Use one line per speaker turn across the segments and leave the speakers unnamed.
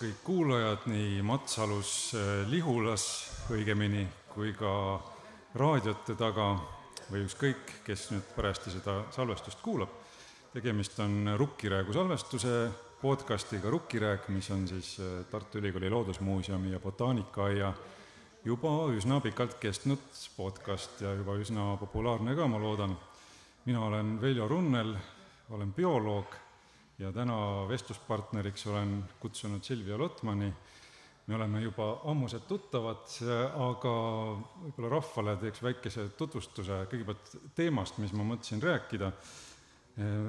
kõik kuulajad nii Matsalus, äh, Lihulas õigemini, kui ka raadiote taga või ükskõik, kes nüüd parajasti seda salvestust kuulab. tegemist on Rukkiräägu salvestuse podcastiga Rukkirääk, mis on siis äh, Tartu Ülikooli Loodusmuuseumi ja Botaanikaaia juba üsna pikalt kestnud podcast ja juba üsna populaarne ka, ma loodan. mina olen Veljo Runnel, olen bioloog ja täna vestluspartneriks olen kutsunud Silvia Lotmani. me oleme juba ammused tuttavad, aga võib-olla rahvale teeks väikese tutvustuse kõigepealt teemast, mis ma mõtlesin rääkida.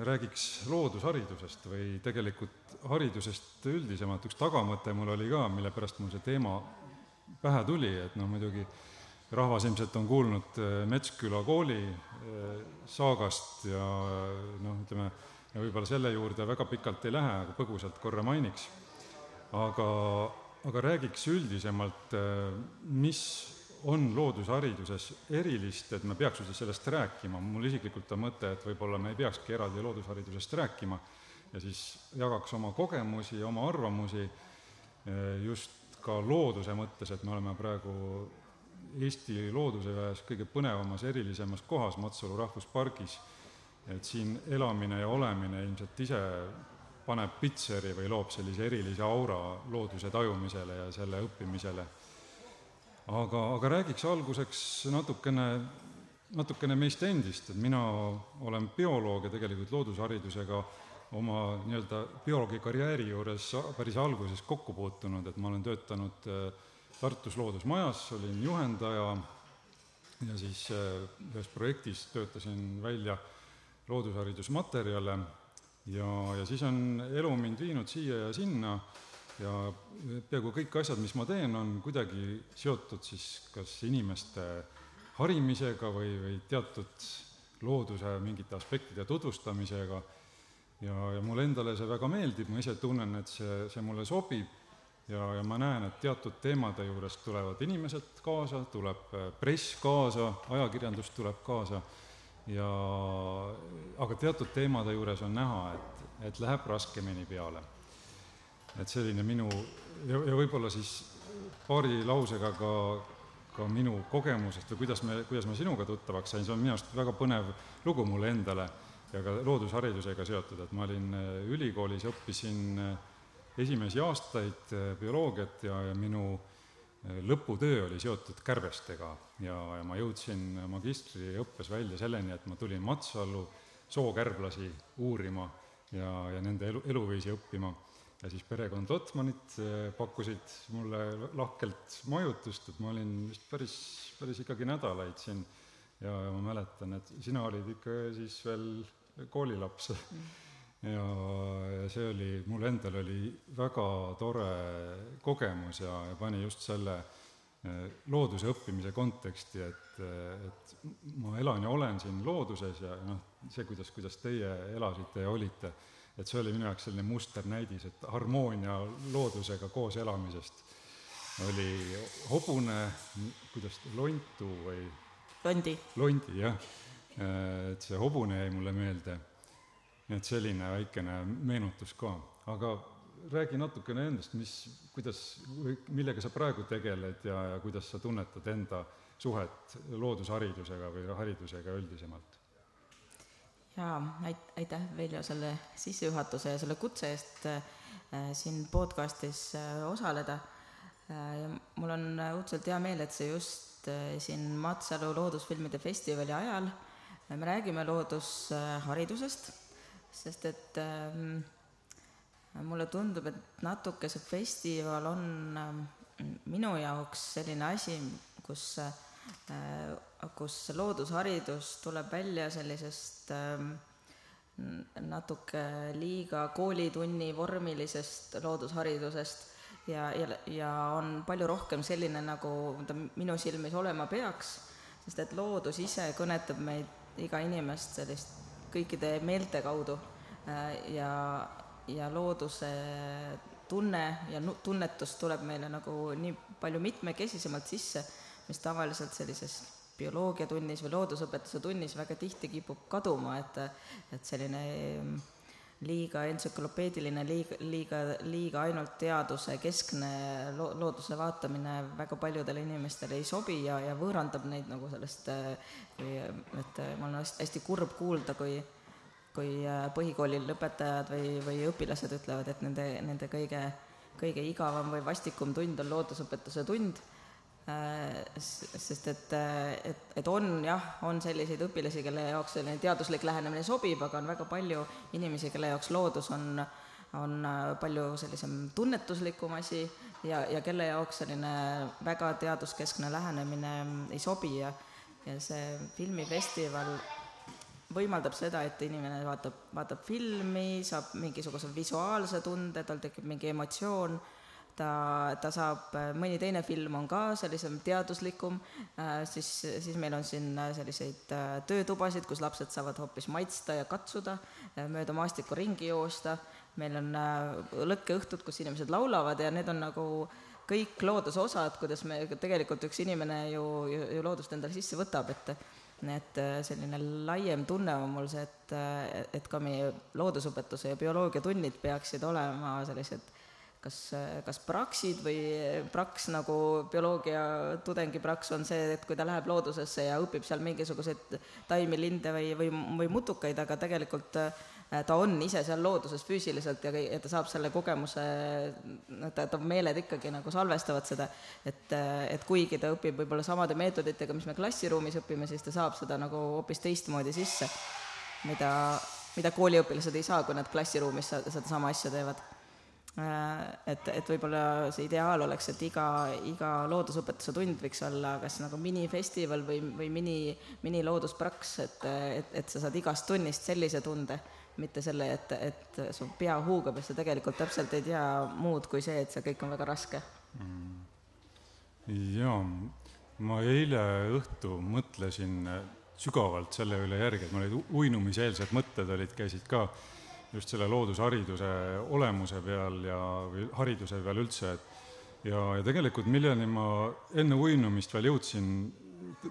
räägiks loodusharidusest või tegelikult haridusest üldisemalt, üks tagamõte mul oli ka, mille pärast mul see teema pähe tuli, et noh, muidugi rahvas ilmselt on kuulnud Metsküla kooli saagast ja noh, ütleme, ja võib-olla selle juurde väga pikalt ei lähe, aga põgusalt korra mainiks. aga, aga räägiks üldisemalt, mis on loodushariduses erilist, et me peaks üldse sellest rääkima, mul isiklikult on mõte, et võib-olla me ei peakski eraldi loodusharidusest rääkima ja siis jagaks oma kogemusi, oma arvamusi just ka looduse mõttes, et me oleme praegu Eesti looduse ühes kõige põnevamas, erilisemas kohas, Matsalu rahvuspargis et siin elamine ja olemine ilmselt ise paneb pitseri või loob sellise erilise aura looduse tajumisele ja selle õppimisele. aga, aga räägiks alguseks natukene, natukene meist endist, et mina olen bioloog ja tegelikult loodusharidusega oma nii-öelda bioloogi karjääri juures päris alguses kokku puutunud, et ma olen töötanud äh, Tartus Loodusmajas, olin juhendaja ja siis äh, ühes projektis töötasin välja äh, loodusharidusmaterjale. Ja, ja siis on elu mind viinud siia ja sinna ja peaaegu kõik asjad, mis ma teen, on kuidagi seotud siis kas inimeste harimisega või, või teatud looduse mingite aspektide tutvustamisega. Ja, ja mulle endale see väga meeldib, ma ise tunnen, et see, see mulle sobib. Ja, ja ma näen, et teatud teemade juures tulevad inimesed kaasa, tuleb press kaasa, ajakirjandus tuleb kaasa ja aga teatud teemade juures on näha, et, et läheb raskemini peale. et selline minu ja, ja võib-olla siis paari lausega ka, ka minu kogemusest või kuidas me, kuidas ma sinuga tuttavaks sain, see on minu arust väga põnev lugu mulle endale ja ka loodusharidusega seotud, et ma olin ülikoolis, õppisin esimesi aastaid bioloogiat ja, ja minu äh, lõputöö oli seotud kärbestega ja, ja ma jõudsin magistriõppes välja selleni, et ma tulin Matsalu sookärblasti uurima ja, ja nende elu, eluviisi õppima. ja siis perekond Otmanit eh, pakkusid mulle lahkelt majutust, et ma olin vist päris, päris ikkagi nädalaid siin. Ja, ja ma mäletan, et sina olid ikka siis veel koolilaps. Mm ja, ja see oli, mul endal oli väga tore kogemus ja, ja pani just selle eh, looduse õppimise konteksti, et, et ma elan ja olen siin looduses ja noh, see, kuidas, kuidas teie elasite ja olite, et see oli minu jaoks selline musternäidis, et harmoonia loodusega koos elamisest oli hobune, kuidas, lontu või?
londi.
londi, jah. et see hobune jäi mulle meelde nii et selline väikene meenutus ka, aga räägi natukene endast, mis, kuidas, millega sa praegu tegeled ja, ja kuidas sa tunnetad enda suhet loodusharidusega või haridusega üldisemalt?
jaa, aitäh, Veljo, selle sissejuhatuse ja selle kutse eest äh, siin podcastis äh, osaleda äh,. mul on õudselt hea meel, et see just siin Matsalu loodusfilmide festivali ajal me räägime loodusharidusest sest et ähm, mulle tundub, et natuke see festival on ähm, minu jaoks selline asi, kus äh,, kus loodusharidus tuleb välja sellisest ähm, natuke liiga koolitunni vormilisest loodusharidusest ja, ja, ja on palju rohkem selline, nagu ta minu silmis olema peaks, sest et loodus ise kõnetab meid, iga inimest sellist kõikide meelte kaudu. Äh, ja, ja looduse tunne ja tunnetus tuleb meile nagu nii palju mitmekesisemalt sisse, mis tavaliselt sellises bioloogiatunnis või loodusõpetuse tunnis väga tihti kipub kaduma, et, et selline liiga entsüklopeediline, liiga, liiga, liiga ainult teaduse keskne lo-, looduse vaatamine väga paljudele inimestele ei sobi ja, ja võõrandab neid nagu sellest, kui, et mul on hästi, kurb kuulda, kui kui põhikoolil õpetajad või, või õpilased ütlevad, et nende, nende kõige, kõige igavam või vastikum tund on loodusõpetuse tund. Äh, sest et, et, et on jah, on selliseid õpilasi, kelle jaoks selline teaduslik lähenemine sobib, aga on väga palju inimesi, kelle jaoks loodus on, on äh, palju sellisem tunnetuslikum asi ja, ja kelle jaoks selline väga teaduskeskne lähenemine ei sobi. Ja, ja see filmifestival võimaldab seda, et inimene vaatab, vaatab filmi, saab mingisuguse visuaalse tunde, tal tekib mingi emotsioon ta, ta saab, mõni teine film on ka sellisem teaduslikum, äh, siis, siis meil on siin selliseid äh, töötubasid, kus lapsed saavad hoopis maitsta ja katsuda, äh, mööda maastikku ringi joosta, meil on lõkkeõhtud, kus inimesed laulavad ja need on nagu kõik looduse osad, kuidas me, tegelikult üks inimene ju, ju, ju loodust endale sisse võtab, et et selline laiem tunne on mul see, et, et ka meie loodusõpetuse ja bioloogiatunnid peaksid olema sellised kas, kas praksid või praks nagu bioloogia tudengi praks on see, et kui ta läheb loodusesse ja õpib seal mingisuguseid taimi, linde või, või, või mutukaid, aga tegelikult äh, ta on ise seal looduses füüsiliselt ja, ja ta saab selle kogemuse, ta, ta meeled ikkagi nagu salvestavad seda, et, et kuigi ta õpib võib-olla samade meetoditega, mis me klassiruumis õpime, siis ta saab seda nagu hoopis teistmoodi sisse, mida, mida kooliõpilased ei saa, kui nad klassiruumis sedasama asja teevad. Äh, et, et võib-olla see ideaal oleks, et iga, iga loodusõpetuse tund võiks olla kas nagu minifestival või, või mini, minilooduspraks, et, et, et sa saad igast tunnist sellise tunde, mitte selle, et, et su pea huugab ja sa tegelikult täpselt ei tea muud kui see, et see kõik on väga raske. Mm..
jaa, ma eile õhtu mõtlesin sügavalt selle üle järgi, et mul olid uinumiseelsed mõtted olid, käisid ka äh, just selle loodushariduse olemuse peal ja, või hariduse peal üldse, et ja, ja tegelikult milleni ma enne uinumist veel jõudsin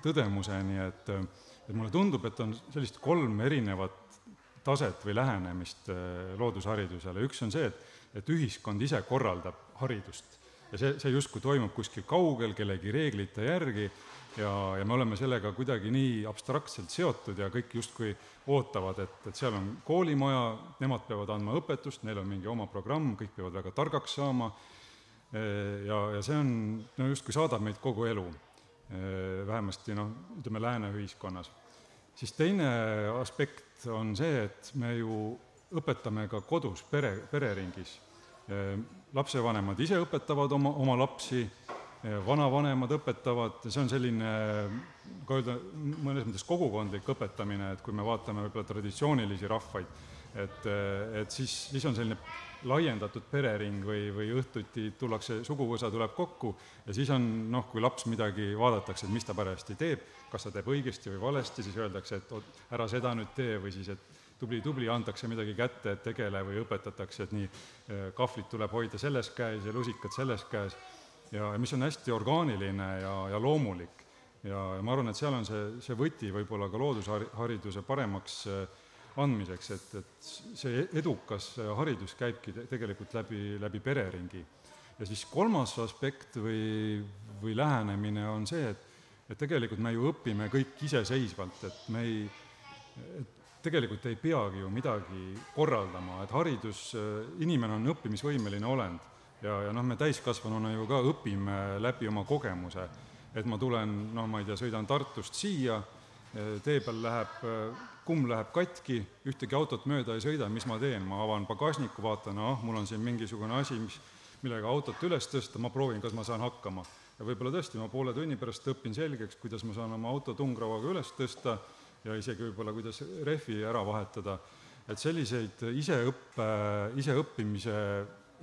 tõdemuseni, et, et mulle tundub, et on sellist kolm erinevat taset või lähenemist eh, loodusharidusele, üks on see, et, et ühiskond ise korraldab haridust ja see, see justkui toimub kuskil kaugel kellegi reeglite järgi ja, ja me oleme sellega kuidagi nii abstraktselt seotud ja kõik justkui ootavad, et, et seal on koolimaja, nemad peavad andma õpetust, neil on mingi oma programm, kõik peavad väga targaks saama ja, ja see on, no justkui saadab meid kogu elu, vähemasti noh, ütleme lääne ühiskonnas. siis teine aspekt on see, et me ju õpetame ka kodus, pere, pereringis. lapsevanemad ise õpetavad oma, oma lapsi vanavanemad õpetavad, see on selline, ka öelda, mõnes mõttes kogukondlik õpetamine, et kui me vaatame võib-olla traditsioonilisi rahvaid, et, et siis, siis on selline laiendatud perering või, või õhtuti tullakse, suguvõsa tuleb kokku ja siis on noh, kui laps midagi vaadatakse, et mis ta parajasti teeb, kas ta teeb õigesti või valesti, siis öeldakse, et oot, ära seda nüüd tee või siis, et tubli, tubli, antakse midagi kätte, et tegele või õpetatakse, et nii, kahvlit tuleb hoida selles käes ja lusikad selles käes ja mis on hästi orgaaniline ja, ja loomulik. ja, ja ma arvan, et seal on see, see võti võib-olla ka loodushariduse paremaks äh, andmiseks, et, et see edukas haridus käibki tegelikult läbi, läbi pereringi. ja siis kolmas aspekt või, või lähenemine on see, et, et tegelikult me ju õpime kõik iseseisvalt, et me ei, et tegelikult ei peagi ju midagi korraldama, et haridus, inimene on õppimisvõimeline olend ja, ja noh, me täiskasvanuna ju ka õpime läbi oma kogemuse, et ma tulen, noh, ma ei tea, sõidan Tartust siia, tee peal läheb, kumm läheb katki, ühtegi autot mööda ei sõida, mis ma teen, ma avan pagasniku, vaatan, ah, mul on siin mingisugune asi, mis, millega autot üles tõsta, ma proovin, kas ma saan hakkama. ja võib-olla tõesti, ma poole tunni pärast õpin selgeks, kuidas ma saan oma auto tungrauaga üles tõsta ja isegi võib-olla, kuidas rehvi ära vahetada, et selliseid iseõppe, iseõppimise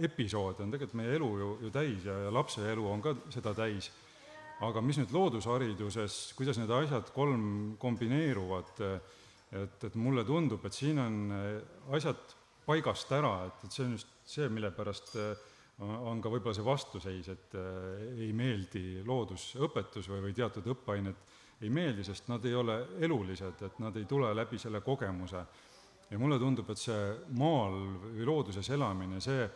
episoode on tegelikult meie elu ju, ju täis ja, ja lapse elu on ka seda täis. aga mis nüüd loodushariduses, kuidas need asjad kolm kombineeruvad, et, et mulle tundub, et siin on asjad paigast ära, et, et see on just see, mille pärast on ka võib-olla see vastuseis, et ei meeldi loodusõpetus või, või teatud õppeained ei meeldi, sest nad ei ole elulised, et nad ei tule läbi selle kogemuse ja mulle tundub, et see maal või looduses elamine, see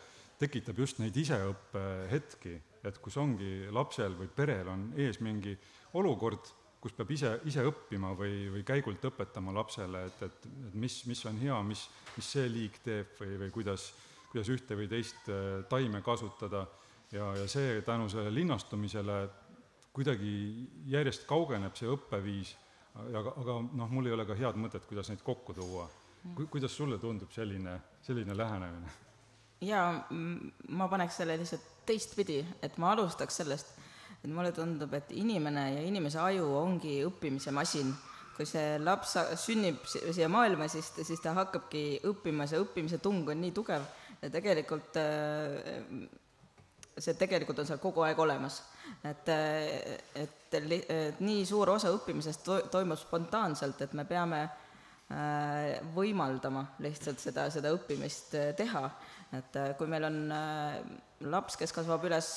tekitab just neid iseõppehetki, et kus ongi lapsel või perel on ees mingi olukord, kus peab ise, ise õppima või, või käigult õpetama lapsele, et, et, et mis, mis on hea, mis, mis see liik teeb või, või kuidas, kuidas ühte või teist äh, taime kasutada ja, ja see tänu sellele linnastumisele kuidagi järjest kaugeneb see õppeviis, aga, aga noh, mul ei ole ka head mõtet, kuidas neid kokku tuua. Ku-, kuidas sulle tundub selline, selline lähenemine?
Jaa, ma paneks selle lihtsalt teistpidi, et ma alustaks sellest, et mulle tundub, et inimene ja inimese aju ongi õppimise masin. kui see laps sünnib siia maailma, siis, siis ta hakkabki õppima, see õppimise tung on nii tugev ja tegelikult äh, see tegelikult on seal kogu aeg olemas. et, et, et nii suur osa õppimisest to-, toimub spontaanselt, et me peame äh, võimaldama lihtsalt seda, seda õppimist äh, teha et äh, kui meil on äh, laps, kes kasvab üles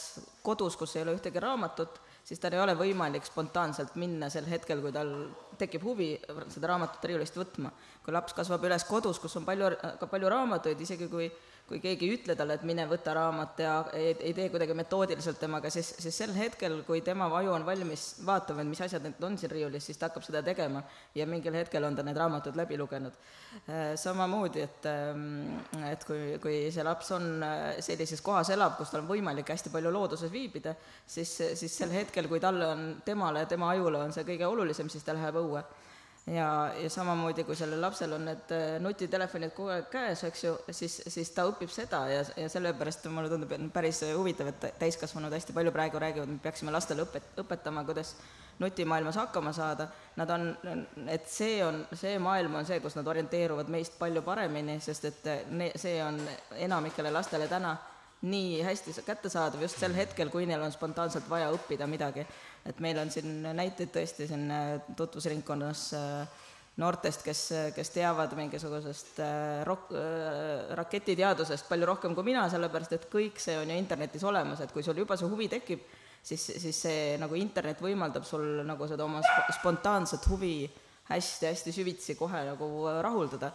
kodus, kus ei ole ühtegi raamatut, siis tal ei ole võimalik spontaanselt minna sel hetkel, kui tal tekib huvi seda raamatut riiulist võtma. kui laps kasvab üles kodus, kus on palju, ka palju raamatuid, isegi kui kui keegi ei ütle talle, et mine võta raamat ja ei, ei tee kuidagi metoodiliselt temaga, siis, siis sel hetkel, kui tema aju on valmis vaatama, et mis asjad need on siin riiulis, siis ta hakkab seda tegema ja mingil hetkel on ta need raamatud läbi lugenud. Äh, samamoodi, et, ähm, et kui, kui see laps on äh, sellises kohas elab, kus tal on võimalik hästi palju looduses viibida, siis, siis sel hetkel, kui talle on, temale, tema ajule on see kõige olulisem, siis ta läheb õue ja, ja samamoodi, kui sellel lapsel on need äh, nutitelefonid kogu aeg käes, eks ju, siis, siis ta õpib seda ja, ja sellepärast mulle tundub, et päris huvitav, et täiskasvanud hästi palju praegu räägivad, me peaksime lastele õpet-, õpetama, kuidas nutimaailmas hakkama saada, nad on, et see on, see maailm on see, kus nad orienteeruvad meist palju paremini, sest et ne-, see on enamikele lastele täna nii hästi kättesaadav just sel hetkel, kui neil on spontaanselt vaja õppida midagi et meil on siin näiteid tõesti siin äh, tutvusringkonnas äh, noortest, kes, kes teavad mingisugusest äh, rok-, raketiteadusest palju rohkem kui mina, sellepärast et kõik see on ju internetis olemas, et kui sul juba see huvi tekib, siis, siis see nagu internet võimaldab sul nagu seda oma spontaanset huvi hästi-hästi süvitsi kohe nagu rahuldada.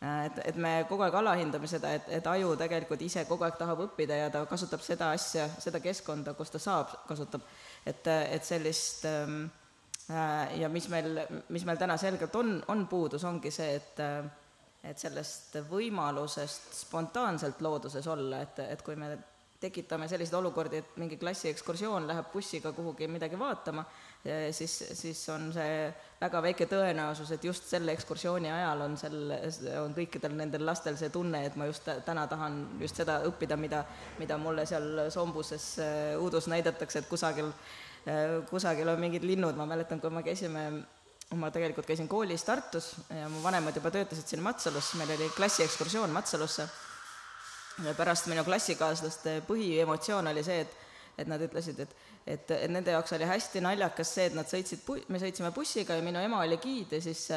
et, et me kogu aeg alahindame seda, et, et aju tegelikult ise kogu aeg tahab õppida ja ta kasutab seda asja, seda keskkonda, kus ta saab, kasutab et, et sellist ähm, äh, ja mis meil, mis meil täna selgelt on, on puudus, ongi see, et äh, et sellest võimalusest spontaanselt looduses olla, et, et kui me tekitame selliseid olukordi, et mingi klassiekskursioon läheb bussiga kuhugi midagi vaatama, siis, siis on see väga väike tõenäosus, et just selle ekskursiooni ajal on sel, on kõikidel nendel lastel see tunne, et ma just täna tahan just seda õppida, mida, mida mulle seal sombuses äh, uudus näidatakse, et kusagil, äh, kusagil on mingid linnud, ma mäletan, kui me käisime ma tegelikult käisin koolis Tartus ja mu vanemad juba töötasid siin Matsalus, meil oli klassiekskursioon Matsalusse. Ja pärast minu klassikaaslaste põhiemotsioon oli see, et et nad ütlesid, et, et, et nende jaoks oli hästi naljakas see, et nad sõitsid, me sõitsime bussiga ja minu ema oli giid ja siis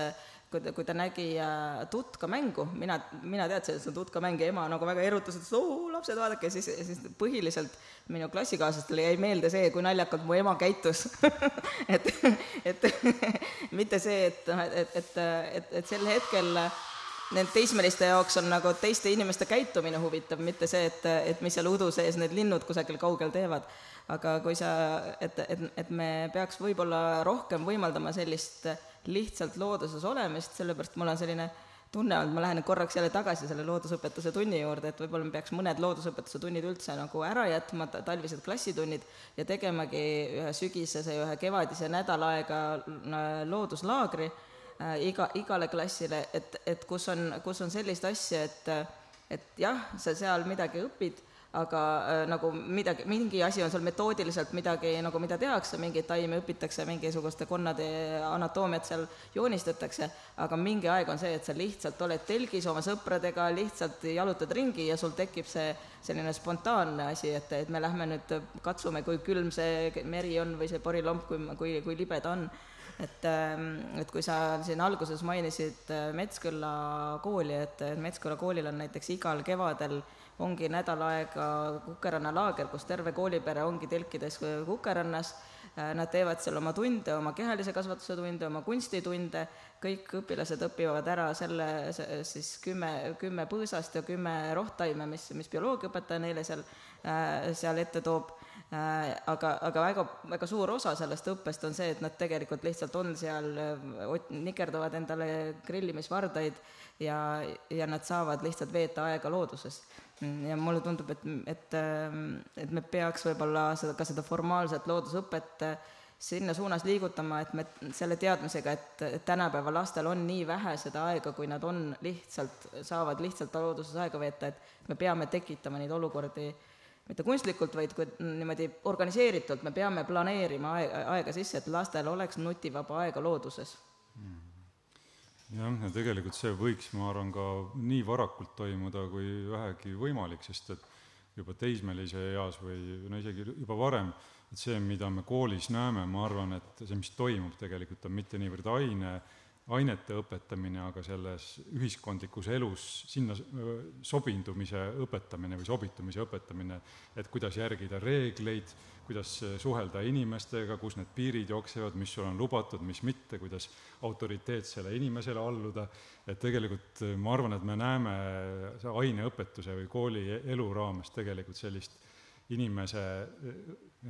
kui ta, kui ta nägi äh, tutkamängu, mina, mina teadsin, et see on tutkamäng ja ema nagu väga erutas, ütles, oo, lapsed, vaadake, siis, siis põhiliselt minu klassikaaslastele jäi meelde see, kui naljakalt mu ema käitus. Et, et mitte see, et, et, et, et, et sel hetkel need teismeliste jaoks on nagu teiste inimeste käitumine huvitav, mitte see, et, et mis seal udu sees need linnud kusagil kaugel teevad. aga kui sa, et, et, et me peaks võib-olla rohkem võimaldama sellist lihtsalt looduses olemist, sellepärast mul on selline tunne olnud, ma lähen korraks jälle tagasi selle loodusõpetuse tunni juurde, et võib-olla me peaks mõned loodusõpetuse tunnid üldse nagu ära jätma, talvised klassitunnid, ja tegemagi ühe sügisese ja ühe kevadise nädal aega looduslaagri Äh, iga, igale klassile, et, et kus on, kus on sellist asja, et et jah, sa seal midagi õpid, aga äh, nagu midagi, mingi asi on seal metoodiliselt midagi nagu, mida tehakse, mingeid taimi õpitakse, mingisuguste konnade anatoomiat seal joonistatakse, aga mingi aeg on see, et sa lihtsalt oled telgis oma sõpradega, lihtsalt jalutad ringi ja sul tekib see selline spontaanne asi, et, et me lähme nüüd katsume, kui külm see meri on või see porilomp, kui, kui, kui libe ta on et, ähm, et kui sa siin alguses mainisid äh, Metsküla kooli, et Metsküla koolil on näiteks igal kevadel ongi nädal aega Kukeranna laager, kus terve koolipere ongi telkides Kukerannas, nad teevad seal oma tunde, oma kehalise kasvatuse tunde, oma kunstitunde, kõik õpilased õpivad ära selle siis kümme, kümme põõsast ja kümme rohttaime, mis, mis bioloogiaõpetaja neile seal, seal ette toob. Äh, aga, aga väga, väga suur osa sellest õppest on see, et nad tegelikult lihtsalt on seal, äh, nikerdavad endale grillimisvardaid ja, ja nad saavad lihtsalt veeta aega looduses. ja mulle tundub, et, et, äh, et me peaks võib-olla seda, ka seda formaalset loodusõpet sinna suunas liigutama, et me selle teadmisega, et, et tänapäeva lastel on nii vähe seda aega, kui nad on lihtsalt, saavad lihtsalt looduses aega veeta, et me peame tekitama neid olukordi äh, mitte kunstlikult, vaid kui niimoodi organiseeritult me peame planeerima aega, aega sisse, et lastel oleks nutivaba aega looduses mm.
jah, ja tegelikult see võiks, ma arvan, ka nii varakult toimuda kui vähegi võimalik, sest et juba teismelise eas või no isegi juba varem, et see, mida me koolis näeme, ma arvan, et see, mis toimub tegelikult, on mitte niivõrd aine ainete õpetamine, aga selles ühiskondlikus elus sinna sobindumise õpetamine või sobitumise õpetamine, et kuidas järgida reegleid, kuidas suhelda inimestega, kus need piirid jooksevad, mis sul on lubatud, mis mitte, kuidas autoriteetsele inimesele alluda, et tegelikult ma arvan, et me näeme aineõpetuse või kooli elu raames tegelikult sellist inimese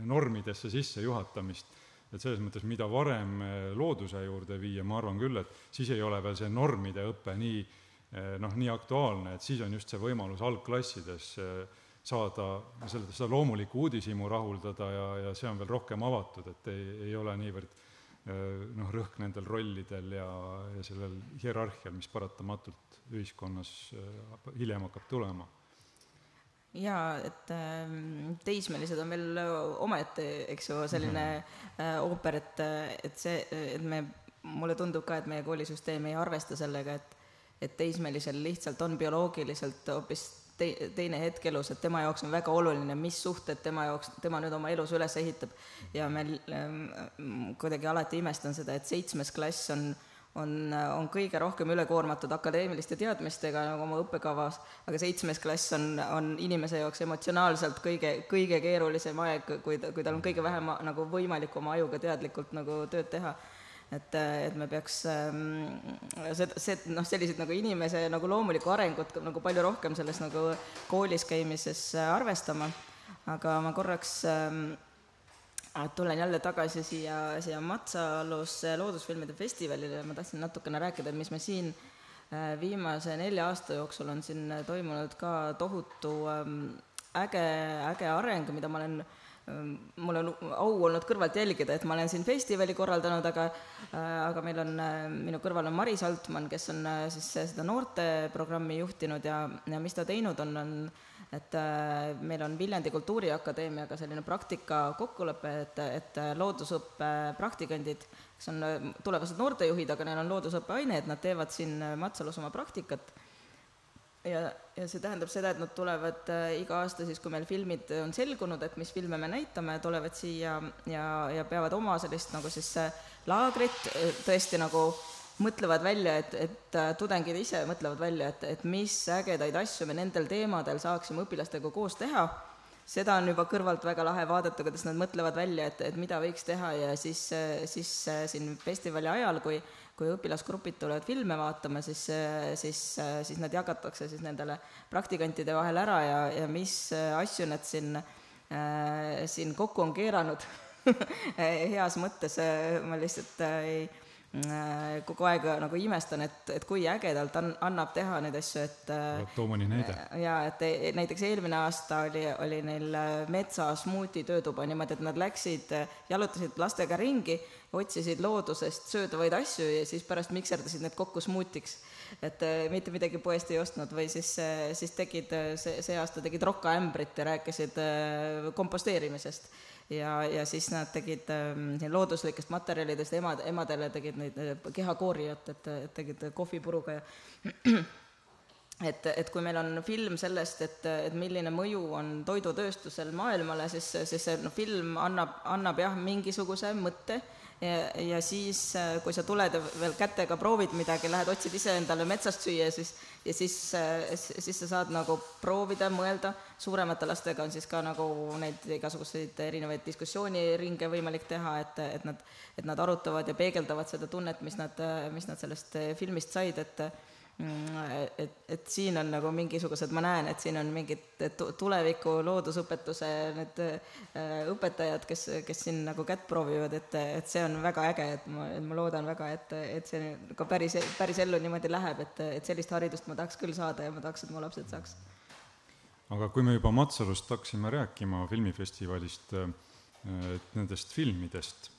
normidesse sissejuhatamist et selles mõttes, mida varem eh, looduse juurde viia, ma arvan küll, et siis ei ole veel see normide õpe nii eh, noh, nii aktuaalne, et siis on just see võimalus algklassides eh, saada selle, seda loomulikku uudishimu rahuldada ja, ja see on veel rohkem avatud, et ei, ei ole niivõrd noh, rõhk nendel rollidel ja, ja sellel hierarhial, mis paratamatult ühiskonnas hiljem hakkab tulema
jaa, et äh, teismelised on veel omaette, eks ju, selline äh, ooper, et, et see, et me, mulle tundub ka, et meie koolisüsteem ei arvesta sellega, et et teismelisel lihtsalt on bioloogiliselt hoopis te-, teine hetk elus, et tema jaoks on väga oluline, mis suhted tema jaoks, tema nüüd oma elus üles ehitab. ja me ähm, kuidagi alati imestan seda, et seitsmes klass on äh, on, on kõige rohkem ülekoormatud akadeemiliste teadmistega nagu oma õppekavas, aga seitsmes klass on, on inimese jaoks emotsionaalselt kõige, kõige keerulisem aeg, kui ta, kui tal on kõige vähem nagu võimalik oma ajuga teadlikult nagu tööd teha. et, et me peaks ähm, see, see, noh, selliseid nagu inimese nagu loomulikku arengut nagu palju rohkem selles nagu koolis käimises arvestama, aga ma korraks ähm, tulen jälle tagasi siia, siia Matsalus loodusfilmide festivalile, ma tahtsin natukene rääkida, mis me siin äh, viimase nelja aasta jooksul on siin toimunud ka tohutu ähm, äge, äge areng, mida ma olen ähm, mul on au olnud kõrvalt jälgida, et ma olen siin festivali korraldanud, aga äh, aga meil on, äh, minu kõrval on Maris Altmann, kes on siis seda noorteprogrammi juhtinud ja, ja mis ta teinud on, on et äh, meil on Viljandi Kultuuriakadeemiaga selline praktika kokkulepe, et, et loodusõppe praktikandid, kes on äh, tulevased noortejuhid, aga neil on loodusõppeaine, et nad teevad siin äh, Matsalus oma praktikat. ja, ja see tähendab seda, et nad tulevad iga aasta siis, kui meil filmid on selgunud, et mis filme me näitame, tulevad siia ja, ja peavad oma sellist nagu siis laagrit tõesti nagu mõtlevad välja, et, et äh, tudengid ise mõtlevad välja, et, et mis ägedaid asju me nendel teemadel saaksime õpilastega koos teha, seda on juba kõrvalt väga lahe vaadata, kuidas nad mõtlevad välja, et, et mida võiks teha ja siis, äh, siis äh, siin festivali ajal, kui kui õpilasgrupid tulevad filme vaatama, siis, siis, siis nad jagatakse siis nendele praktikantide vahel ära ja, ja mis asju nad siin, siin kokku on keeranud. Heas mõttes, ma lihtsalt ei Äh, kogu aeg nagu imestan, et, et kui ägedalt an-, annab teha neid asju, et
äh, too mõni näide.
jaa, et näiteks eelmine aasta oli, oli neil äh, metsa smuuti töötuba niimoodi, et nad läksid, jalutasid lastega ringi, otsisid loodusest söödavaid asju ja siis pärast mikserdasid need kokku smuutiks. et mitte midagi poest ei ostnud või siis, siis tegid, see, see aasta tegid rokaämbrit ja rääkisid komposteerimisest ja, ja siis nad tegid äh, looduslikest materjalidest emad, emadele tegid neid äh, kehakoorijat, et, et tegid kohvipuruga ja et, et kui meil on film sellest, et, et milline mõju on toidutööstusel maailmale, siis, siis see no, film annab, annab jah, mingisuguse mõtte ja, ja siis, äh, kui sa tuled ja veel kätega proovid midagi, lähed otsid ise endale metsast süüa, siis ja siis, äh, siis sa saad nagu proovida, mõelda, suuremate lastega on siis ka nagu neid igasuguseid erinevaid diskussiooniringe võimalik teha, et, et nad, et nad arutavad ja peegeldavad seda tunnet, mis nad, mis nad sellest filmist said, et et, et siin on nagu mingisugused, ma näen, et siin on mingid tuleviku loodusõpetuse need äh, õpetajad, kes, kes siin nagu kätt proovivad, et, et see on väga äge, et ma, et ma loodan väga, et, et see ka päris, päris ellu niimoodi läheb, et, et sellist haridust ma tahaks küll saada ja ma tahaks, et mu lapsed saaks.
aga kui me juba Matsalust hakkasime rääkima filmifestivalist, äh, et nendest filmidest,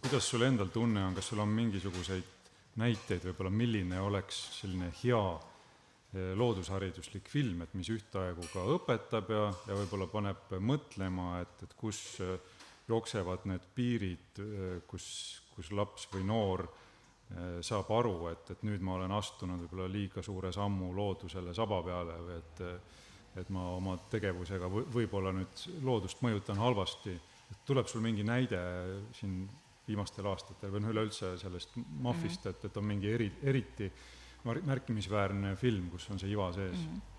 kuidas sul endal tunne on, kas sul on mingisuguseid näiteid võib-olla, milline oleks selline hea eh, loodushariduslik film, et mis ühtaegu ka õpetab ja, ja võib-olla paneb mõtlema, et, et kus eh, jooksevad need piirid, eh, kus, kus laps või noor saab aru, et, et nüüd ma olen astunud võib-olla liiga suure sammu loodusele saba peale või et et ma oma tegevusega või, võib-olla nüüd loodust mõjutan halvasti, tuleb sul mingi näide siin viimastel aastatel või noh, üleüldse sellest Mafist mm, -hmm. et, et on mingi eri, eriti märkimisväärne film, kus on see iva sees mm? -hmm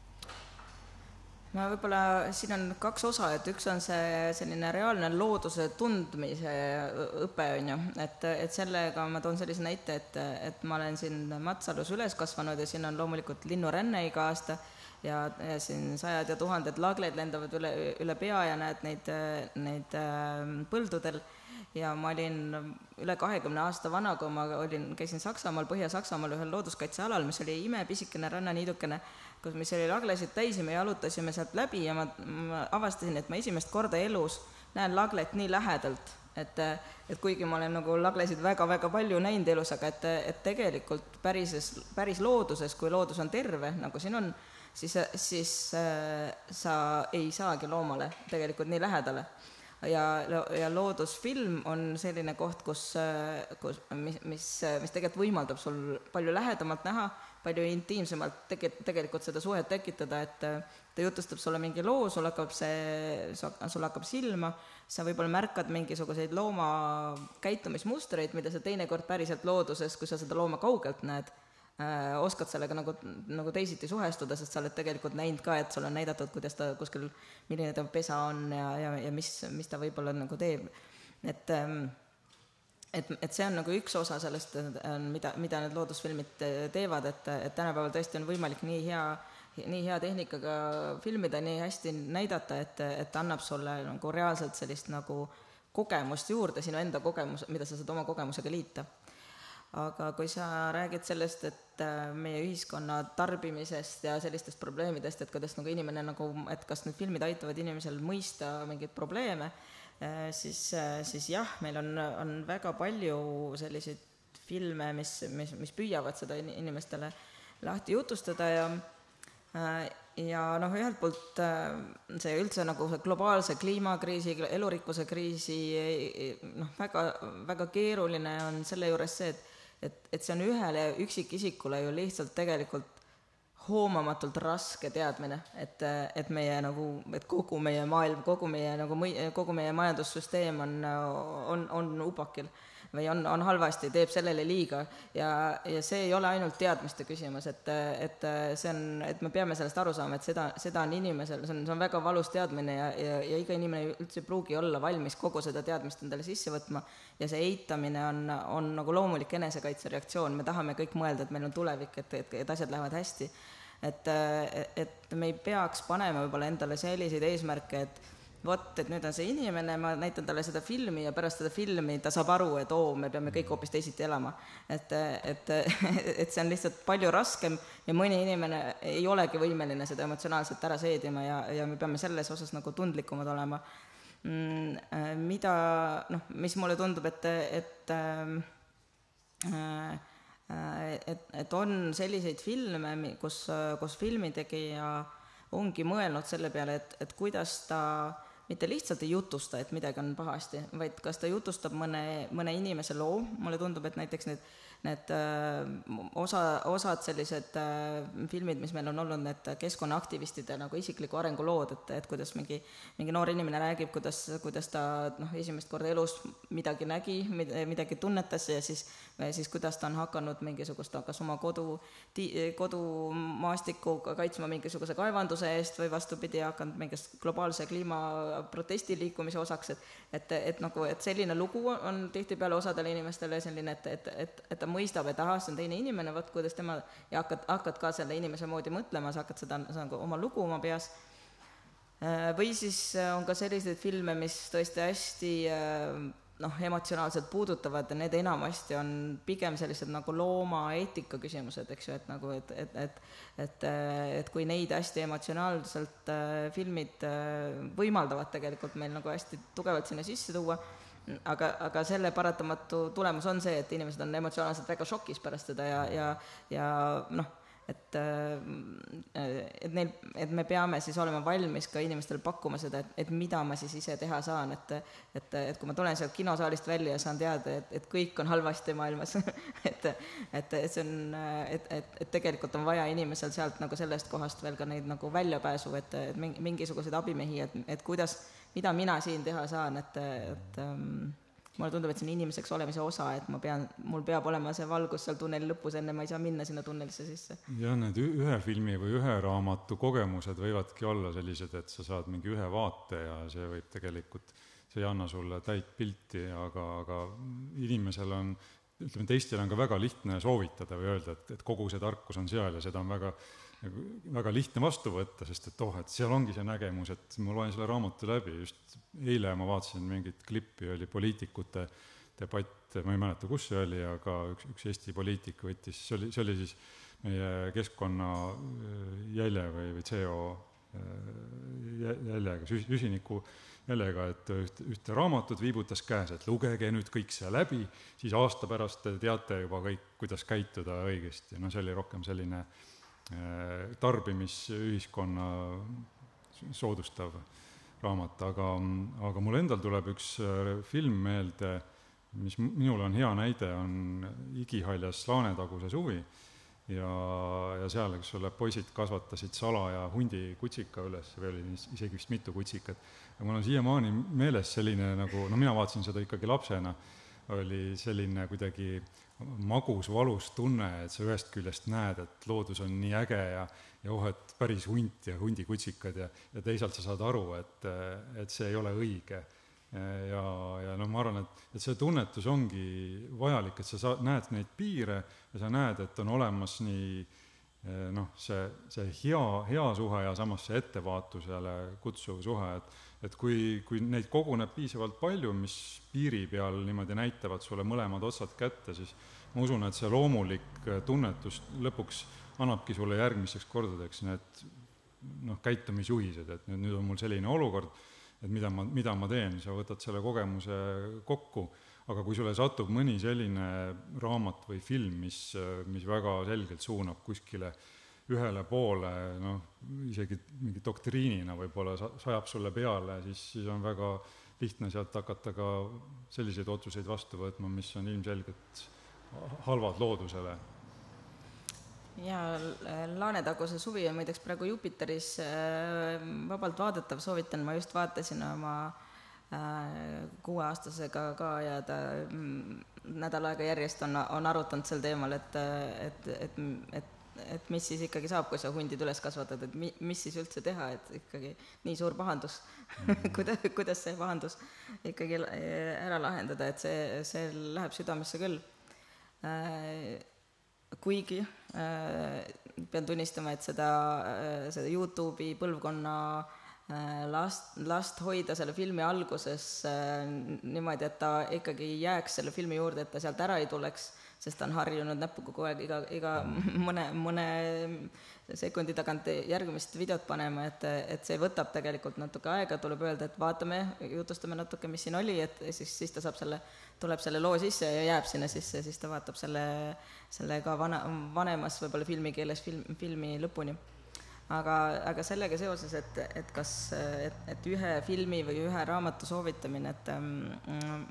no võib-olla siin on kaks osa, et üks on see selline reaalne looduse tundmise õpe, on ju, et, et sellega ma toon sellise näite, et, et ma olen siin Matsalus üles kasvanud ja siin on loomulikult linnuränne iga aasta ja, ja siin sajad ja tuhanded lagleid lendavad üle, üle pea ja näed neid, neid äh, põldudel ja ma olin üle kahekümne aasta vana, kui ma olin, käisin Saksamaal, Põhja-Saksamaal ühel looduskaitsealal, mis oli imepisikene rannaniidukene, kus, mis oli laglesid täis ja me jalutasime sealt läbi ja ma, ma avastasin, et ma esimest korda elus näen laglet nii lähedalt, et, et kuigi ma olen nagu laglesid väga-väga palju näinud elus, aga et, et tegelikult pärises, päris looduses, kui loodus on terve, nagu siin on, siis, siis äh, sa ei saagi loomale tegelikult nii lähedale ja, ja loodusfilm on selline koht, kus, kus, mis, mis, mis tegelikult võimaldab sul palju lähedamalt näha, palju intiimsemalt tege-, tegelikult seda suhet tekitada, et ta jutustab sulle mingi loo, sul hakkab see, sul hakkab silma, sa võib-olla märkad mingisuguseid looma käitumismustreid, mida sa teinekord päriselt looduses, kui sa seda looma kaugelt näed oskad sellega nagu, nagu teisiti suhestuda, sest sa oled tegelikult näinud ka, et sulle on näidatud, kuidas ta kuskil, milline ta pesa on ja, ja, ja mis, mis ta võib-olla nagu teeb. et ähm, et, et see on nagu üks osa sellest, mida, mida need loodusfilmid teevad, et, et tänapäeval tõesti on võimalik nii hea, nii hea tehnikaga filmida, nii hästi näidata, et, et annab sulle nagu reaalselt sellist nagu kogemust juurde, sinu enda kogemus, mida sa saad oma kogemusega liita aga kui sa räägid sellest, et äh, meie ühiskonna tarbimisest ja sellistest probleemidest, et kuidas nagu inimene nagu, et kas need filmid aitavad inimesel mõista mingeid probleeme, äh, siis, äh, siis jah, meil on, on väga palju selliseid filme, mis, mis, mis püüavad seda inimestele lahti jutustada ja ja noh, ühelt poolt see üldse nagu see globaalse kliimakriisi, elurikkuse kriisi noh, väga, väga keeruline on selle juures see, et et, et see on ühele üksikisikule ju lihtsalt tegelikult hoomamatult raske teadmine, et, et meie nagu, et kogu meie maailm, kogu meie nagu mõi-, kogu meie majandussüsteem on, on, on upakil või on, on halvasti, teeb sellele liiga. Ja, ja see ei ole ainult teadmiste küsimus, et, et see on, et me peame sellest aru saama, et seda, seda on inimesel, see on, see on väga valus teadmine ja, ja, ja iga inimene üldse ei pruugi olla valmis kogu seda teadmist endale sisse võtma. Ja see eitamine on, on nagu loomulik enesekaitsereaktsioon, me tahame kõik mõelda, et meil on tulevik, et, et, et asjad lähevad hästi. et, et me ei peaks panema võib-olla endale selliseid eesmärke, et vot, et nüüd on see inimene, ma näitan talle seda filmi ja pärast seda filmi ta saab aru, et oo, me peame kõik hoopis teisiti elama. et, et, et see on lihtsalt palju raskem ja mõni inimene ei olegi võimeline seda emotsionaalselt ära seedima ja, ja me peame selles osas nagu tundlikumad olema mm,. mida noh, mis mulle tundub, et, et äh, et, et on selliseid filme, kus, kus filmitegija ongi mõelnud selle peale, et, et kuidas ta mitte lihtsalt ei jutusta, et midagi on pahasti, vaid kas ta jutustab mõne, mõne inimese loo, mulle tundub, et näiteks need need osa, osad sellised filmid, mis meil on olnud, need keskkonnaaktivistide nagu isikliku arengu lood, et, et kuidas mingi, mingi noor inimene räägib, kuidas, kuidas ta noh, esimest korda elus midagi nägi, midagi tunnetas ja siis, siis kuidas ta on hakanud mingisugust, kas oma kodu, kodumaastikku kaitsma mingisuguse kaevanduse eest või vastupidi, hakanud mingist globaalse kliimaprotestiliikumise osaks, et et, et nagu, et selline lugu on tihtipeale osadele inimestele selline, et, et, et, et ta mõistab, et ahah, see on teine inimene, vot kuidas tema, ja hakkad, hakkad ka selle inimese moodi mõtlema, sa hakkad seda, nagu oma lugu oma peas. Või siis on ka selliseid filme, mis tõesti hästi noh, emotsionaalselt puudutavad ja need enamasti on pigem sellised nagu loomaeetika küsimused, eks ju, et nagu, et, et, et et, et kui neid hästi emotsionaalselt äh, filmid äh, võimaldavad tegelikult meil nagu hästi tugevalt sinna sisse tuua, aga, aga selle paratamatu tulemus on see, et inimesed on emotsionaalselt väga šokis pärast seda ja, ja, ja noh et, äh, et neil, et me peame siis olema valmis ka inimestele pakkuma seda, et, et mida ma siis ise teha saan, et et, et kui ma tulen sealt kinosaalist välja ja saan teada, et, et kõik on halvasti maailmas et, et, et see on, et, et, et tegelikult on vaja inimesel sealt nagu sellest kohast veel ka neid nagu väljapääsu, et, et mingisuguseid abimehi, et, et kuidas, mida mina siin teha saan, et, et um, mulle tundub, et see on inimeseks olemise osa, et ma pean, mul peab olema see valgus seal tunneli lõpus, enne ma ei saa minna sinna tunnelisse sisse.
jah, need ühe filmi või ühe raamatu kogemused võivadki olla sellised, et sa saad mingi ühe vaate ja see võib tegelikult, see ei anna sulle täit pilti, aga, aga inimesel on, ütleme, teistele on ka väga lihtne soovitada või öelda, et, et kogu see tarkus on seal ja seda on väga nagu väga lihtne vastu võtta, sest et oh, et seal ongi see nägemus, et ma loen selle raamatu läbi, just eile ma vaatasin mingit klippi, oli poliitikute debatt, ma ei mäleta, kus see oli, aga üks, üks Eesti poliitik võttis, see oli, see oli siis meie keskkonna äh, või, või CO äh, jäljega, süsiniku jäljega, et ühte, ühte raamatut viibutas käes, et lugege nüüd kõik see läbi, siis aasta pärast te teate juba kõik, kuidas käituda õigesti, no see oli rohkem selline Äh, tarbimisühiskonna soodustav raamat, aga, aga mul endal tuleb üks äh, film meelde, mis minule on hea näide, on Igihaljas Laanetaguse suvi ja, ja seal, eks ole, poisid kasvatasid salaja hundi kutsika üles või oli isegi vist mitu kutsikat. ja mul on siiamaani meeles selline nagu, no mina vaatasin seda ikkagi lapsena, oli selline kuidagi magus, valus tunne, et sa ühest küljest näed, et loodus on nii äge ja, ja oh, et päris hunt ja hundikutsikad ja, ja teisalt sa saad aru, et, et see ei ole õige. ja, ja noh, ma arvan, et, et see tunnetus ongi vajalik, et sa saa-, näed neid piire ja sa näed, et on olemas nii noh, see, see hea, hea suhe ja samas see ettevaatusele kutsuv suhe, et et kui, kui neid koguneb piisavalt palju, mis piiri peal niimoodi näitavad sulle mõlemad otsad kätte, siis ma usun, et see loomulik tunnetus lõpuks annabki sulle järgmisteks kordadeks need noh, käitumisjuhised, et nüüd, nüüd on mul selline olukord, et mida ma, mida ma teen, sa võtad selle kogemuse kokku, aga kui sulle satub mõni selline raamat või film, mis, mis väga selgelt suunab kuskile ühele poole, noh, isegi mingi doktriinina võib-olla sajab sulle peale, siis, siis on väga lihtne sealt hakata ka selliseid otsuseid vastu võtma, mis on ilmselgelt halvad loodusele.
jaa, Laanetaguse suvi on muideks praegu Jupiteris äh, vabalt vaadatav, soovitan, ma just vaatasin oma äh, kuueaastasega ka ja ta mm, nädal aega järjest on, on arutanud sel teemal, et, et, et, et et mis siis ikkagi saab, kui sa hundid üles kasvatad, et mi-, mis siis üldse teha, et ikkagi nii suur pahandus mm kuida-, kuidas see pahandus ikkagi ära lahendada, et see, see läheb südamesse küll. Äh, kuigi äh, pean tunnistama, et seda, äh, seda Youtube'i põlvkonna last, last hoida selle filmi alguses niimoodi, et ta ikkagi jääks selle filmi juurde, et ta sealt ära ei tuleks sest ta on harjunud näpuga kogu aeg iga, iga mõne, mõne sekundi tagant järgmist videot panema, et, et see võtab tegelikult natuke aega, tuleb öelda, et vaatame, jutustame natuke, mis siin oli, et siis, siis ta saab selle, tuleb selle loo sisse ja jääb sinna sisse, siis ta vaatab selle, selle ka vana, vanemas võib-olla filmikeeles film, filmi lõpuni aga, aga sellega seoses, et, et kas, et, et ühe filmi või ühe raamatu soovitamine, et ähm,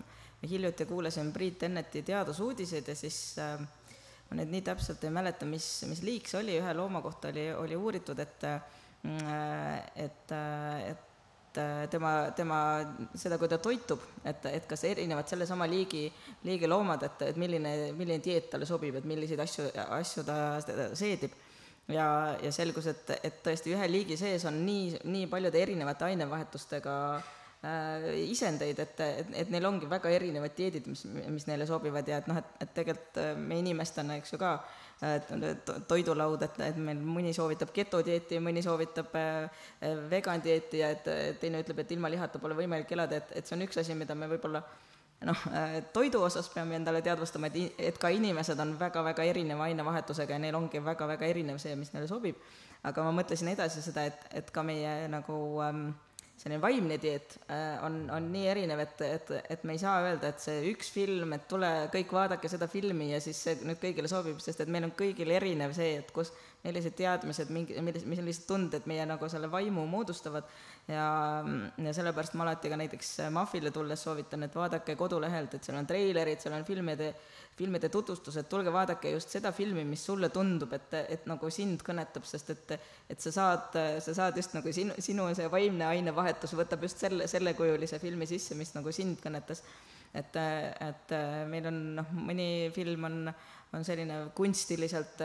hiljuti kuulasin Priit Enneti teadusuudiseid ja siis äh, ma nüüd nii täpselt ei mäleta, mis, mis liik see oli, ühe looma kohta oli, oli uuritud, et et, et tema, tema, seda, kui ta toitub, et, et kas erinevad sellesama liigi, liigi loomad, et, et milline, milline dieet talle sobib, et milliseid asju, asju ta seedib ja, ja selgus, et, et tõesti ühe liigi sees on nii, nii paljude erinevate ainevahetustega äh, isendeid, et, et, et neil ongi väga erinevad dieedid, mis, mis neile sobivad ja et noh, et, et tegelikult äh, me inimestena, eks ju ka, toidulaud, et, et meil mõni soovitab getodieeti, mõni soovitab äh, vegan dieeti ja et teine ütleb, et ilma lihata pole võimalik elada, et, et see on üks asi, mida me võib-olla noh, toidu osas peame endale teadvustama, et, et ka inimesed on väga-väga erineva ainevahetusega ja neil ongi väga-väga erinev see, mis neile sobib. aga ma mõtlesin edasi seda, et, et ka meie nagu ähm, selline vaimne dieet äh, on, on nii erinev, et, et, et me ei saa öelda, et see üks film, et tule kõik vaadake seda filmi ja siis see nüüd kõigile sobib, sest et meil on kõigil erinev see, et kus, millised teadmised, mingi, millised, millised tunded meie nagu selle vaimu moodustavad ja, ja sellepärast ma alati ka näiteks Mahvile tulles soovitan, et vaadake kodulehelt, et seal on treilerid, seal on filmide filmide tutvustused, tulge vaadake just seda filmi, mis sulle tundub, et, et nagu sind kõnetab, sest et et sa saad, sa saad just nagu sinu, sinu see vaimne ainevahetus võtab just selle, sellekujulise filmi sisse, mis nagu sind kõnetas. et, et meil on noh, mõni film on on selline kunstiliselt,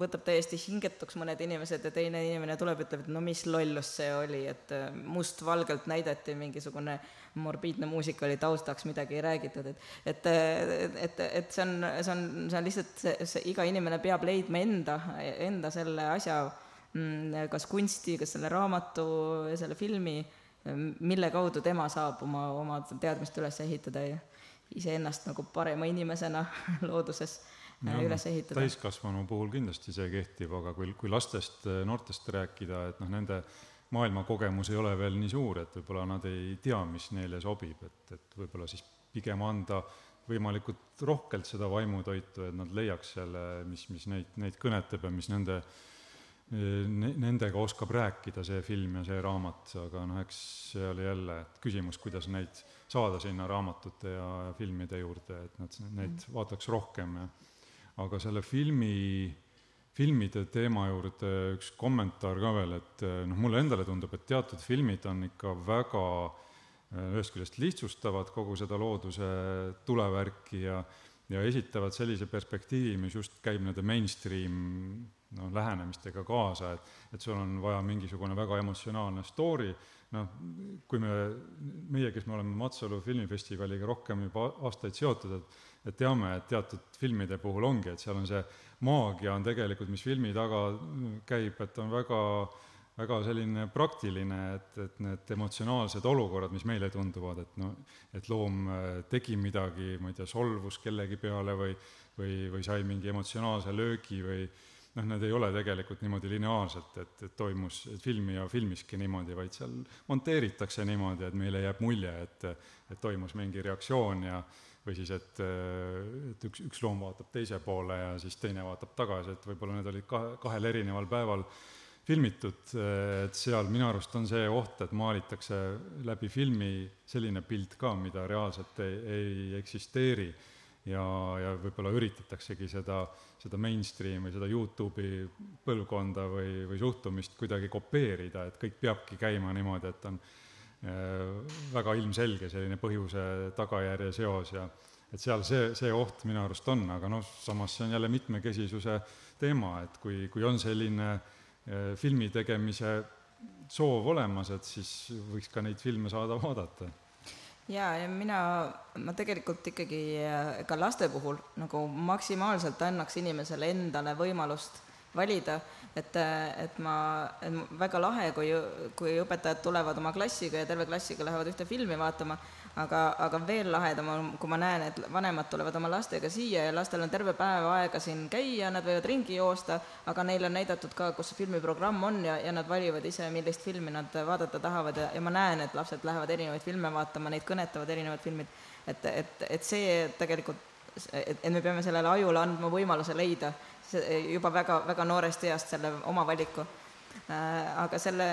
võtab täiesti hingetuks mõned inimesed ja teine inimene tuleb, ütleb, et no mis lollus see oli, et mustvalgelt näidati mingisugune morbiidne muusika oli taustaks, midagi ei räägitud, et et, et, et see on, see on, see on lihtsalt see, see, iga inimene peab leidma enda, enda selle asja, mm, kas kunsti, kas selle raamatu, selle filmi, mille kaudu tema saab oma, oma teadmist üles ehitada ja iseennast nagu parema inimesena looduses äh, üles ehitada.
täiskasvanu puhul kindlasti see kehtib, aga kui, kui lastest, noortest rääkida, et noh, nende maailmakogemus ei ole veel nii suur, et võib-olla nad ei tea, mis neile sobib, et, et võib-olla siis pigem anda võimalikult rohkelt seda vaimutoitu, et nad leiaks selle, mis, mis neid, neid kõnetab ja mis nende ne,, nendega oskab rääkida, see film ja see raamat, aga noh, eks see oli jälle küsimus, kuidas neid saada sinna raamatute ja filmide juurde, et nad neid mm. vaataks rohkem ja aga selle filmi, filmide teema juurde üks kommentaar ka veel, et noh, mulle endale tundub, et teatud filmid on ikka väga ühest küljest lihtsustavad kogu seda looduse tulevärki ja ja esitavad sellise perspektiivi, mis just käib nende mainstream noh, lähenemistega kaasa, et et sul on vaja mingisugune väga emotsionaalne story, noh, kui me, meie, kes me oleme Matsalu filmifestivaliga rohkem juba aastaid seotud, et et teame, et teatud filmide puhul ongi, et seal on see maagia on tegelikult, mis filmi taga käib, et on väga väga selline praktiline, et, et need emotsionaalsed olukorrad, mis meile tunduvad, et noh, et loom tegi midagi, ma ei tea, solvus kellegi peale või või, või sai mingi emotsionaalse löögi või noh, need ei ole tegelikult niimoodi lineaarselt, et, et toimus et filmi ja filmiski niimoodi, vaid seal monteeritakse niimoodi, et meile jääb mulje, et, et toimus mingi reaktsioon ja või siis, et, et üks, üks loom vaatab teise poole ja siis teine vaatab tagasi, et võib-olla need olid kahe, kahel erineval päeval filmitud, et seal minu arust on see oht, et maalitakse läbi filmi selline pilt ka, mida reaalselt ei, ei eksisteeri ja, ja võib-olla üritataksegi seda, seda mainstream või seda Youtube'i põlvkonda või, või suhtumist kuidagi kopeerida, et kõik peabki käima niimoodi, et on äh, väga ilmselge selline põhjuse-tagajärje seos ja et seal see, see oht minu arust on, aga noh, samas see on jälle mitmekesisuse teema, et kui, kui on selline äh, filmi tegemise soov olemas, et siis võiks ka neid filme saada vaadata
jaa, ja mina, ma tegelikult ikkagi äh, ka laste puhul nagu maksimaalselt annaks inimesele endale võimalust valida, et, et ma, väga lahe, kui, kui õpetajad tulevad oma klassiga ja terve klassiga lähevad ühte filmi vaatama aga, aga veel lahedam on, kui ma näen, et vanemad tulevad oma lastega siia ja lastel on terve päev aega siin käia, nad võivad ringi joosta, aga neile on näidatud ka, kus see filmiprogramm on ja, ja nad valivad ise, millist filmi nad vaadata tahavad ja, ja ma näen, et lapsed lähevad erinevaid filme vaatama, neid kõnetavad erinevad filmid. et, et, et see tegelikult, et, et me peame sellele ajule andma võimaluse leida juba väga, väga noorest east selle oma valiku. Aga selle,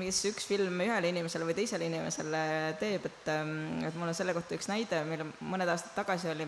mis üks film ühele inimesele või teisele inimesele teeb, et, ähm, et mul on selle kohta üks näide, mille mõned aastad tagasi oli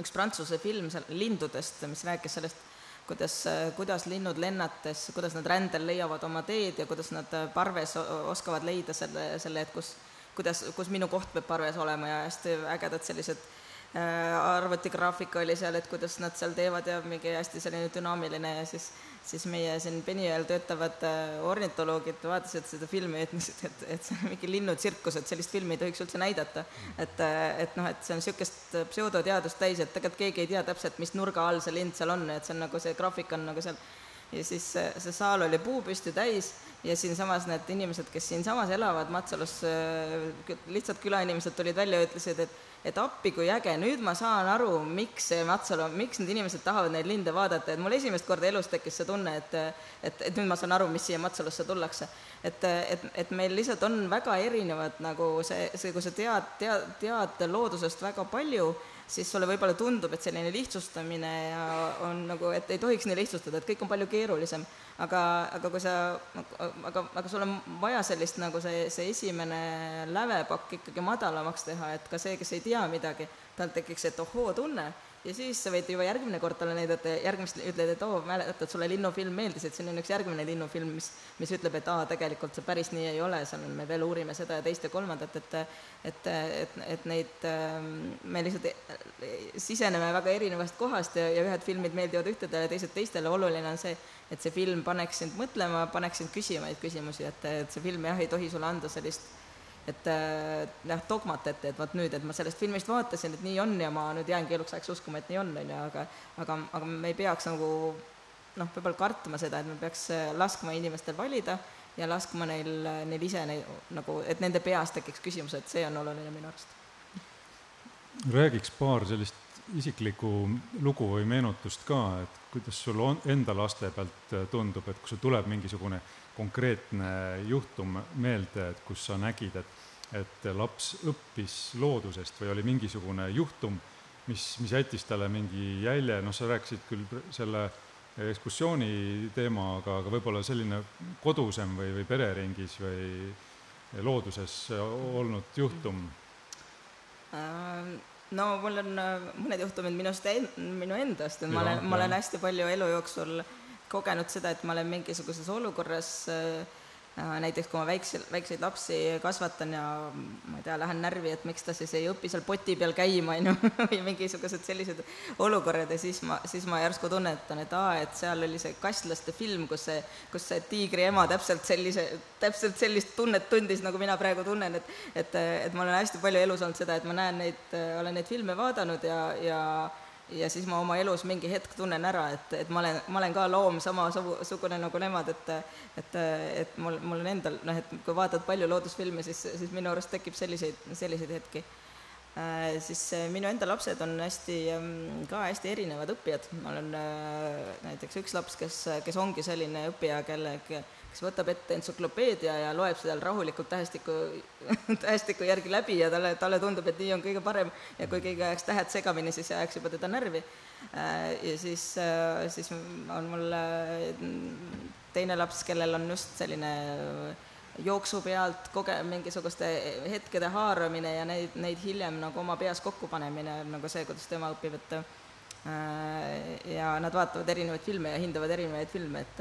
üks Prantsuse film seal lindudest, mis rääkis sellest, kuidas, kuidas linnud lennates, kuidas nad rändel leiavad oma teed ja kuidas nad parves oskavad leida selle, selle, et kus, kuidas, kus minu koht peab parves olema ja hästi ägedad sellised äh, arvutigraafika oli seal, et kuidas nad seal teevad ja mingi hästi selline dünaamiline ja siis siis meie siin Penijõel töötavad äh, ornitoloogid vaatasid seda filmi ja ütlesid, et, et see on mingi linnutsirkus, et sellist filmi ei tohiks üldse näidata. et, äh, et noh, et see on niisugust pseudoteadust täis, et tegelikult keegi ei tea täpselt, mis nurga all see lind seal on, et see on nagu see graafik on nagu seal ja siis see, see saal oli puupüsti täis ja siinsamas need inimesed, kes siinsamas elavad Matsalus, äh, lihtsalt külainimesed tulid välja ja ütlesid, et et appi, kui äge, nüüd ma saan aru, miks see Matsalu, miks need inimesed tahavad neid linde vaadata, et mul esimest korda elus tekkis see tunne, et et, et nüüd ma saan aru, mis siia Matsalusse tullakse. et, et, et meil lihtsalt on väga erinevad nagu see, see, kui sa tead, tead, tead loodusest väga palju, siis sulle võib-olla tundub, et selline lihtsustamine ja on nagu, et ei tohiks nii lihtsustada, et kõik on palju keerulisem aga, aga kui sa, aga, aga sul on vaja sellist nagu see, see esimene lävepakk ikkagi madalamaks teha, et ka see, kes ei tea midagi, tal tekiks, et ohoo tunne ja siis sa võid juba järgmine kord talle näidata, järgmist ütled, et oo, mäletad, sulle linnufilm meeldis, et siin on üks järgmine linnufilm, mis, mis ütleb, et aa, tegelikult see päris nii ei ole, seal on, me veel uurime seda ja teist ja kolmandat, et et, et, et neid, ähm, me lihtsalt siseneme väga erinevast kohast ja, ja ühed filmid meeldivad ühtedele, teised teistele, oluline on see, et see film paneks sind mõtlema, paneks sind küsima neid küsimusi, et, et see film jah, ei tohi sulle anda sellist et jah, dogmat ette, et vot nüüd, et ma sellest filmist vaatasin, et nii on ja ma nüüd jäängi eluks ajaks uskuma, et nii on, on ju, aga aga, aga me ei peaks nagu noh, võib-olla kartma seda, et me peaks laskma inimestel valida ja laskma neil, neil ise neid nagu, et nende peas tekiks küsimus, et see on oluline minu arust.
räägiks paar sellist isiklikku lugu või meenutust ka, et kuidas sul on, enda laste pealt tundub, et kui sul tuleb mingisugune konkreetne juhtum meelde, et kus sa nägid, et, et laps õppis loodusest või oli mingisugune juhtum, mis, mis jättis talle mingi jälje, noh, sa rääkisid küll selle ekskursiooni teema, aga, aga võib-olla selline kodusem või, või pereringis või looduses olnud juhtum?
Ähm, no mul on äh, mõned juhtumid minust, minu endast, et ma olen, ma olen hästi palju elu jooksul kogenud seda, et ma olen mingisuguses olukorras äh, näiteks kui ma väikse, väikseid lapsi kasvatan ja ma ei tea, lähen närvi, et miks ta siis ei õpi seal poti peal käima, on ju, või mingisugused sellised olukorrad ja siis ma, siis ma järsku tunnetan, et aa, et seal oli see Kasslaste film, kus see, kus see tiigri ema täpselt sellise, täpselt sellist tunnet tundis, nagu mina praegu tunnen, et et, et ma olen hästi palju elus olnud seda, et ma näen neid, olen neid filme vaadanud ja, ja ja siis ma oma elus mingi hetk tunnen ära, et, et ma olen, ma olen ka loom samasugune nagu nemad, et et, et mul, mul on endal noh, et kui vaatad palju loodusfilme, siis, siis minu arust tekib selliseid, selliseid hetki äh,. siis äh, minu enda lapsed on hästi äh,, ka hästi erinevad õppijad, ma olen äh, näiteks üks laps, kes, kes ongi selline õppija, kelle, kes võtab ette entsüklopeedia ja loeb seal rahulikult tähestiku, tähestiku järgi läbi ja talle, talle tundub, et nii on kõige parem ja kui keegi ajaks tähed segamini, siis see ajaks juba teda närvi. Äh, ja siis, äh, siis on mul äh, teine laps, kellel on just selline jooksu pealt koge-, mingisuguste hetkede haaramine ja neid, neid hiljem nagu oma peas kokku panemine, nagu see, kuidas tema õpib, et ja nad vaatavad erinevaid filme ja hindavad erinevaid filme, et,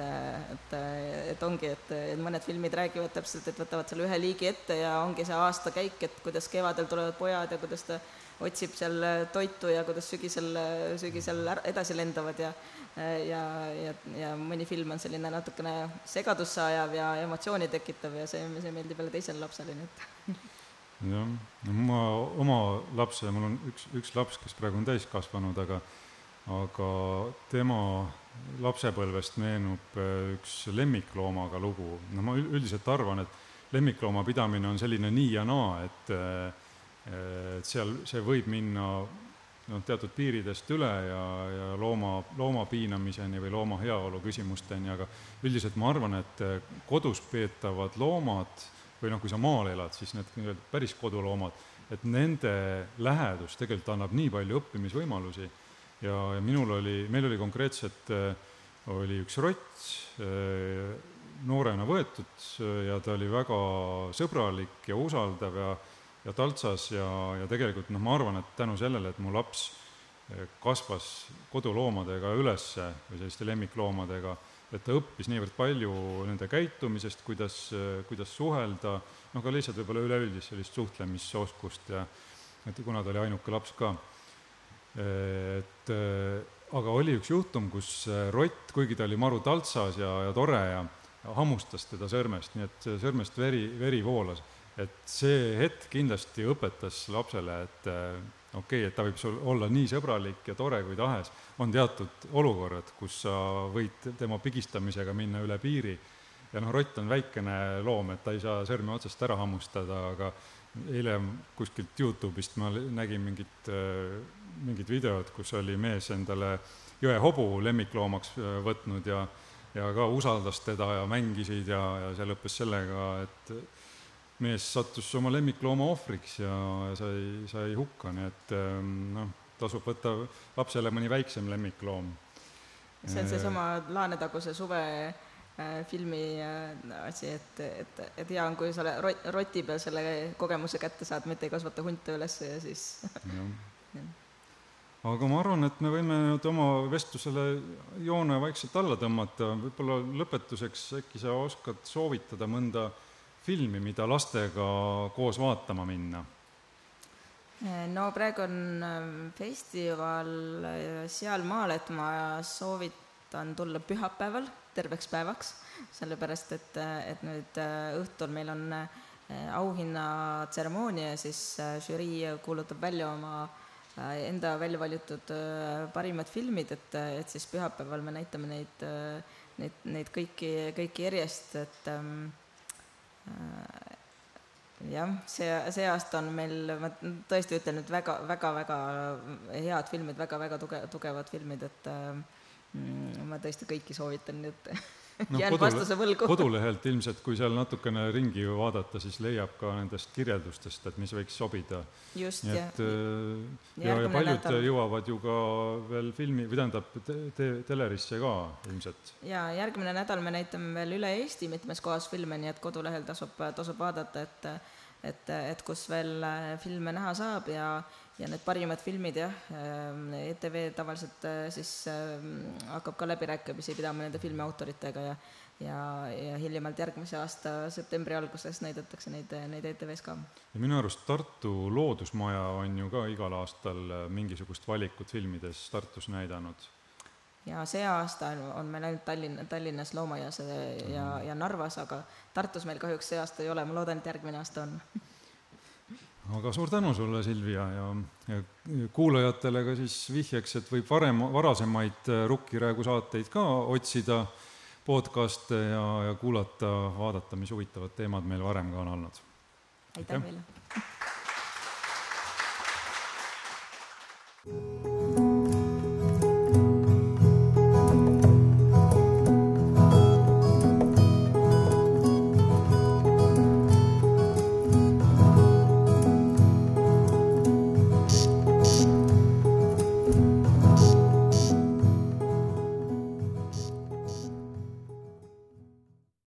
et, et ongi, et, et mõned filmid räägivad täpselt, et võtavad selle ühe liigi ette ja ongi see aastakäik, et kuidas kevadel tulevad pojad ja kuidas ta otsib seal toitu ja kuidas sügisel, sügisel edasi lendavad ja ja, ja, ja mõni film on selline natukene segadusse ajav ja emotsiooni tekitav ja see, see meeldib jälle teisele lapsele, nii et
jah, ma oma lapse, mul on üks, üks laps, kes praegu on täiskasvanud, aga aga tema lapsepõlvest meenub äh, üks lemmikloomaga lugu. no ma üldiselt arvan, et lemmiklooma pidamine on selline nii ja naa, et äh, et seal see võib minna noh, teatud piiridest üle ja, ja looma, looma piinamiseni või looma heaolu küsimusteni, aga üldiselt ma arvan, et äh, kodus peetavad loomad või noh, kui sa maal elad, siis need nii-öelda päris koduloomad, et nende lähedus tegelikult annab nii palju õppimisvõimalusi ja, ja minul oli, meil oli konkreetselt, äh, oli üks rott, äh, noorena võetud ja ta oli väga sõbralik ja usaldav ja ja taltsas ja, ja tegelikult noh, ma arvan, et tänu sellele, et mu laps kasvas koduloomadega ülesse või selliste lemmikloomadega, et ta õppis niivõrd palju nende käitumisest, kuidas, kuidas suhelda, noh ka lihtsalt võib-olla üleüldist sellist suhtlemisoskust ja et kuna ta oli ainuke laps ka. Et aga oli üks juhtum, kus rott, kuigi ta oli maru taltsas ja, ja tore ja hammustas teda sõrmest, nii et sõrmest veri, veri voolas. et see hetk kindlasti õpetas lapsele, et okei okay,, et ta võib sul olla nii sõbralik ja tore kui tahes, on teatud olukorrad, kus sa võid tema pigistamisega minna üle piiri ja noh, rott on väikene loom, et ta ei saa sõrme otsast ära hammustada, aga eile kuskilt Youtube'ist ma nägin mingit, mingit videot, kus oli mees endale jõehobu lemmikloomaks võtnud ja ja ka usaldas teda ja mängisid ja, ja see lõppes sellega, et mees sattus oma lemmiklooma ohvriks ja sai, sai hukka, nii et ehm, noh, tasub võtta lapsele mõni väiksem lemmikloom.
see on seesama Laanetaguse suve äh, filmi äh, asi, et, et, et hea on, kui sa rot-, roti peal selle kogemuse kätte saad, mitte ei kasvata hunte üles ja siis
aga ma arvan, et me võime nüüd oma vestlusele joone vaikselt alla tõmmata, võib-olla lõpetuseks äkki sa oskad soovitada mõnda äh, filmi, mida lastega koos vaatama minna?
no praegu on ähm, festival äh, sealmaal, et ma soovitan tulla pühapäeval terveks päevaks, sellepärast et, äh, et nüüd äh, õhtul meil on auhinnatseremoonia siis žürii kuulutab välja oma enda välja valitud parimad filmid, et, et siis pühapäeval me näitame neid, neid, neid kõiki, kõiki järjest, et ähm, Äh, jah, see, see aasta on meil, ma tõesti ütlen nüüd väga, väga, väga head filmid, väga-väga tuge-, tugevad filmid, et mm, ma tõesti kõiki soovitan, nii et no, jään kodule,
kodulehelt ilmselt, kui seal natukene ringi vaadata, siis leiab ka nendest kirjeldustest, et mis võiks sobida.
just,
jah. ja, ja paljud nädal. jõuavad ju ka veel filmi, või tähendab te, te, telerisse ka ilmselt.
jaa, järgmine nädal me näitame veel üle Eesti mitmes kohas filme, nii et kodulehel tasub, tasub vaadata, et et, et kus veel filme näha saab ja ja need parimad filmid jah, ETV tavaliselt siis hakkab ka läbirääkimisi pidama nende filmiautoritega ja ja, ja hiljemalt järgmise aasta septembri alguses näidatakse neid, neid ETV-s ka.
ja minu arust Tartu Loodusmaja on ju ka igal aastal mingisugust valikut filmides Tartus näidanud.
ja see aasta on meil ainult Tallinn, Tallinnas Loomaaias ja, ja Narvas, aga Tartus meil kahjuks see aasta ei ole, ma loodan, et järgmine aasta on
aga suur tänu sulle, Silvia, ja, ja kuulajatele ka siis vihjeks, et võib varem, varasemaid Rukkiräägu saateid ka otsida podcast'e ja, ja kuulata, vaadata, mis huvitavad teemad meil varem ka on olnud.
aitäh meile!